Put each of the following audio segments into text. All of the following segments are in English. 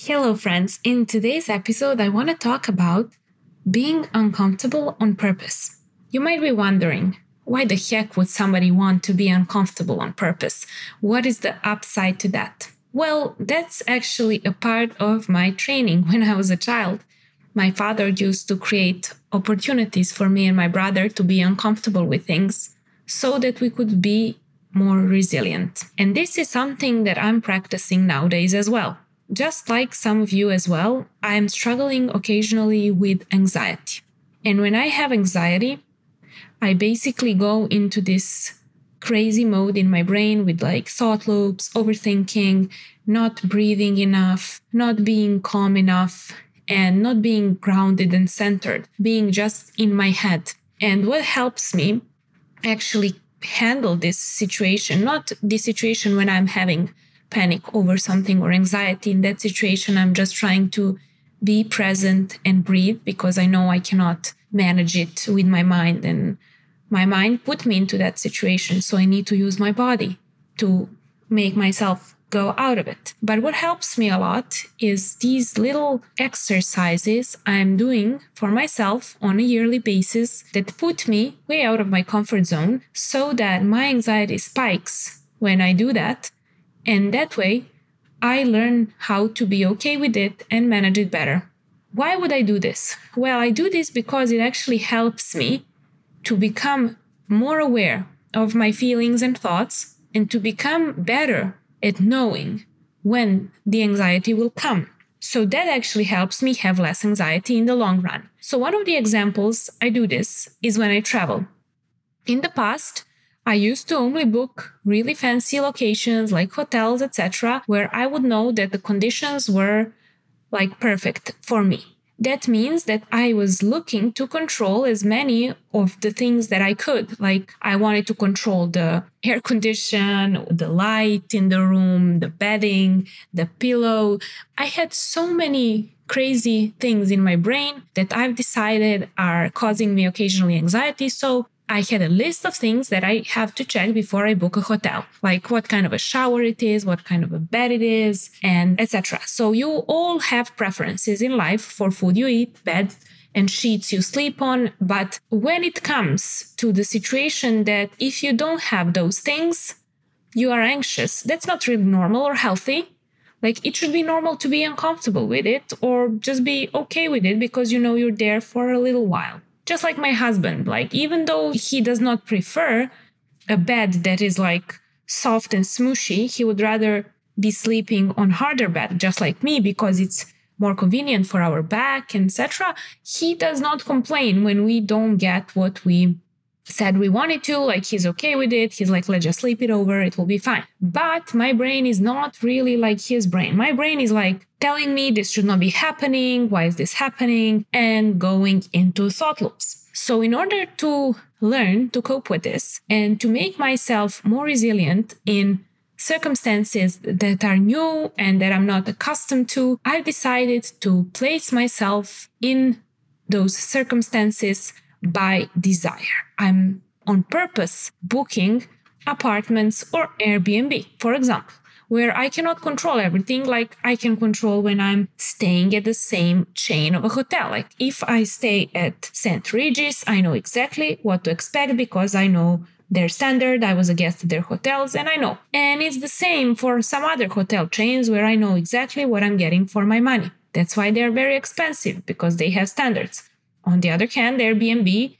Hello, friends. In today's episode, I want to talk about being uncomfortable on purpose. You might be wondering, why the heck would somebody want to be uncomfortable on purpose? What is the upside to that? Well, that's actually a part of my training when I was a child. My father used to create opportunities for me and my brother to be uncomfortable with things so that we could be more resilient. And this is something that I'm practicing nowadays as well. Just like some of you as well, I'm struggling occasionally with anxiety. And when I have anxiety, I basically go into this crazy mode in my brain with like thought loops, overthinking, not breathing enough, not being calm enough, and not being grounded and centered, being just in my head. And what helps me actually handle this situation, not the situation when I'm having panic over something or anxiety. In that situation, I'm just trying to be present and breathe because I know I cannot manage it with my mind. And my mind put me into that situation. So I need to use my body to make myself go out of it. But what helps me a lot is these little exercises I'm doing for myself on a yearly basis that put me way out of my comfort zone so that my anxiety spikes when I do that and that way, I learn how to be okay with it and manage it better. Why would I do this? Well, I do this because it actually helps me to become more aware of my feelings and thoughts and to become better at knowing when the anxiety will come. So that actually helps me have less anxiety in the long run. So, one of the examples I do this is when I travel. In the past, I used to only book really fancy locations like hotels, etc., where I would know that the conditions were like perfect for me. That means that I was looking to control as many of the things that I could. Like, I wanted to control the air condition, the light in the room, the bedding, the pillow. I had so many crazy things in my brain that I've decided are causing me occasionally anxiety. So I had a list of things that I have to check before I book a hotel, like what kind of a shower it is, what kind of a bed it is, and etc. So you all have preferences in life for food you eat, bed and sheets you sleep on, but when it comes to the situation that if you don't have those things, you are anxious, that's not really normal or healthy. Like it should be normal to be uncomfortable with it or just be okay with it because you know you're there for a little while. Just like my husband, like even though he does not prefer a bed that is like soft and smooshy, he would rather be sleeping on harder bed, just like me, because it's more convenient for our back, etc. He does not complain when we don't get what we said we wanted to, like he's okay with it. He's like, let's just sleep it over, it will be fine. But my brain is not really like his brain. My brain is like telling me this should not be happening, why is this happening, and going into thought loops. So, in order to learn to cope with this and to make myself more resilient in circumstances that are new and that I'm not accustomed to, I've decided to place myself in those circumstances by desire. I'm on purpose booking apartments or Airbnb, for example, where I cannot control everything like I can control when I'm staying at the same chain of a hotel. Like if I stay at St. Regis, I know exactly what to expect because I know their standard. I was a guest at their hotels and I know. And it's the same for some other hotel chains where I know exactly what I'm getting for my money. That's why they're very expensive because they have standards. On the other hand, Airbnb,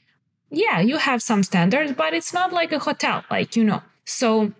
yeah, you have some standards, but it's not like a hotel, like you know. So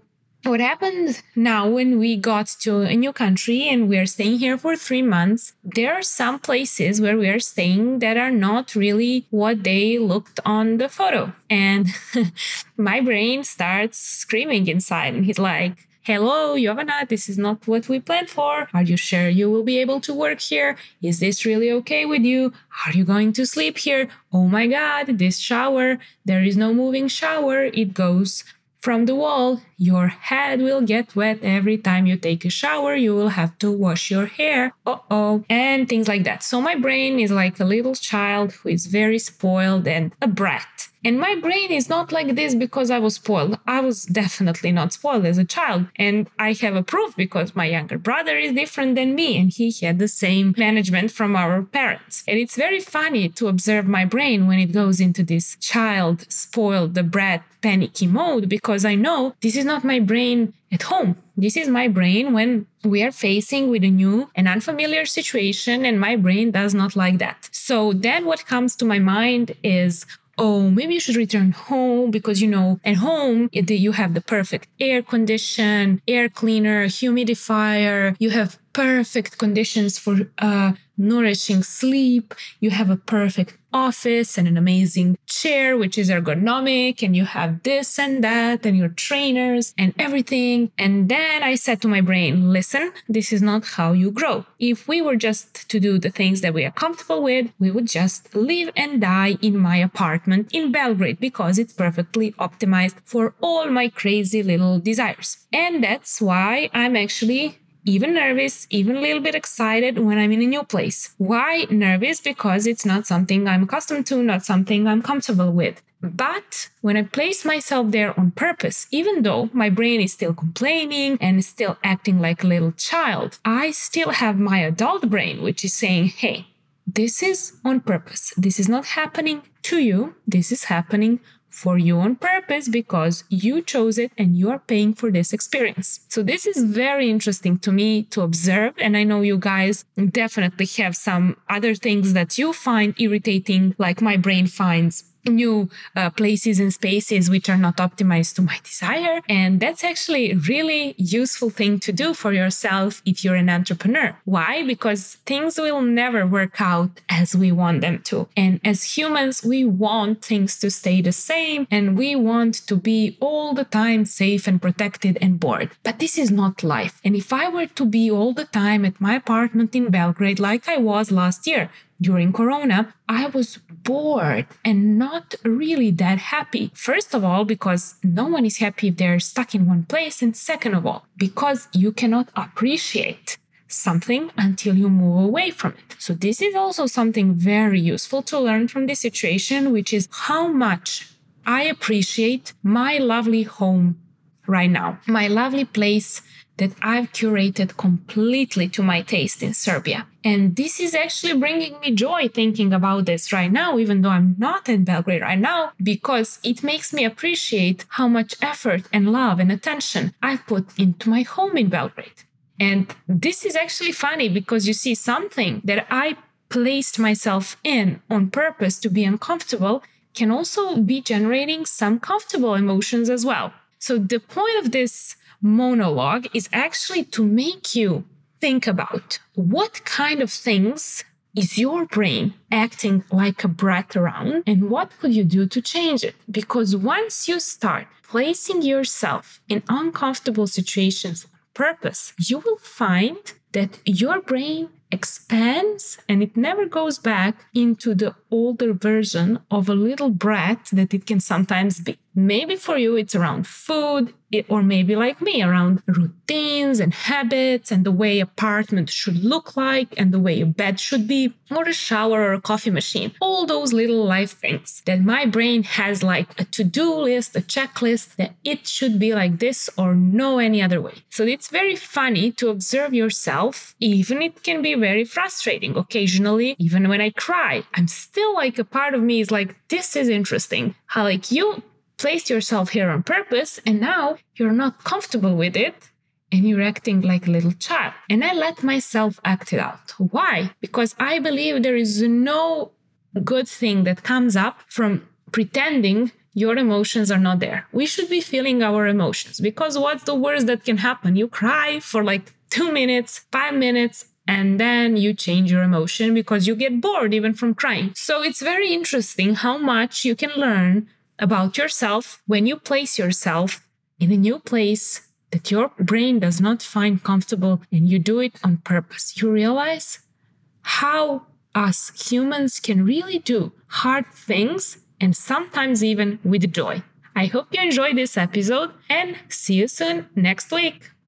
what happened now when we got to a new country and we're staying here for three months, there are some places where we are staying that are not really what they looked on the photo. And my brain starts screaming inside and he's like, Hello, Jovana, this is not what we planned for. Are you sure you will be able to work here? Is this really okay with you? Are you going to sleep here? Oh my god, this shower, there is no moving shower. It goes from the wall. Your head will get wet every time you take a shower. You will have to wash your hair. Uh oh. And things like that. So my brain is like a little child who is very spoiled and a brat. And my brain is not like this because I was spoiled. I was definitely not spoiled as a child. And I have a proof because my younger brother is different than me and he had the same management from our parents. And it's very funny to observe my brain when it goes into this child, spoiled, the brat, panicky mode because I know this is not my brain at home. This is my brain when we are facing with a new and unfamiliar situation and my brain does not like that. So then what comes to my mind is oh, maybe you should return home because, you know, at home, you have the perfect air condition, air cleaner, humidifier, you have perfect conditions for uh, nourishing sleep. You have a perfect office and an amazing chair, which is ergonomic, and you have this and that, and your trainers and everything. And then I said to my brain, listen, this is not how you grow. If we were just to do the things that we are comfortable with, we would just live and die in my apartment in Belgrade because it's perfectly optimized for all my crazy little desires. And that's why I'm actually even nervous, even a little bit excited when I'm in a new place. Why nervous? Because it's not something I'm accustomed to, not something I'm comfortable with. But when I place myself there on purpose, even though my brain is still complaining and still acting like a little child, I still have my adult brain, which is saying, hey, this is on purpose. This is not happening to you. This is happening for you on purpose because you chose it and you are paying for this experience. So this is very interesting to me to observe. And I know you guys definitely have some other things that you find irritating, like my brain finds new uh, places and spaces which are not optimized to my desire and that's actually a really useful thing to do for yourself if you're an entrepreneur why because things will never work out as we want them to and as humans we want things to stay the same and we want to be all the time safe and protected and bored but this is not life and if i were to be all the time at my apartment in belgrade like i was last year during Corona, I was bored and not really that happy. First of all, because no one is happy if they're stuck in one place. And second of all, because you cannot appreciate something until you move away from it. So, this is also something very useful to learn from this situation, which is how much I appreciate my lovely home right now, my lovely place that I've curated completely to my taste in Serbia. And this is actually bringing me joy thinking about this right now, even though I'm not in Belgrade right now, because it makes me appreciate how much effort and love and attention I've put into my home in Belgrade. And this is actually funny because you see something that I placed myself in on purpose to be uncomfortable can also be generating some comfortable emotions as well. So the point of this monologue is actually to make you think about what kind of things is your brain acting like a brat around and what could you do to change it? Because once you start placing yourself in uncomfortable situations on purpose, you will find that your brain expands and it never goes back into the older version of a little brat that it can sometimes be. Maybe for you, it's around food, or maybe like me, around routines and habits and the way apartment should look like and the way a bed should be, or a shower or a coffee machine. All those little life things that my brain has like a to do list, a checklist that it should be like this or no any other way. So it's very funny to observe yourself, even it can be very frustrating occasionally, even when I cry. I'm still like a part of me is like, this is interesting. How like you placed yourself here on purpose and now you're not comfortable with it and you're acting like a little child. And I let myself act it out. Why? Because I believe there is no good thing that comes up from pretending your emotions are not there. We should be feeling our emotions because what's the worst that can happen? You cry for like two minutes, five minutes, and then you change your emotion because you get bored even from crying. So it's very interesting how much you can learn about yourself when you place yourself in a new place that your brain does not find comfortable and you do it on purpose. You realize how us humans can really do hard things and sometimes even with joy. I hope you enjoyed this episode and see you soon next week.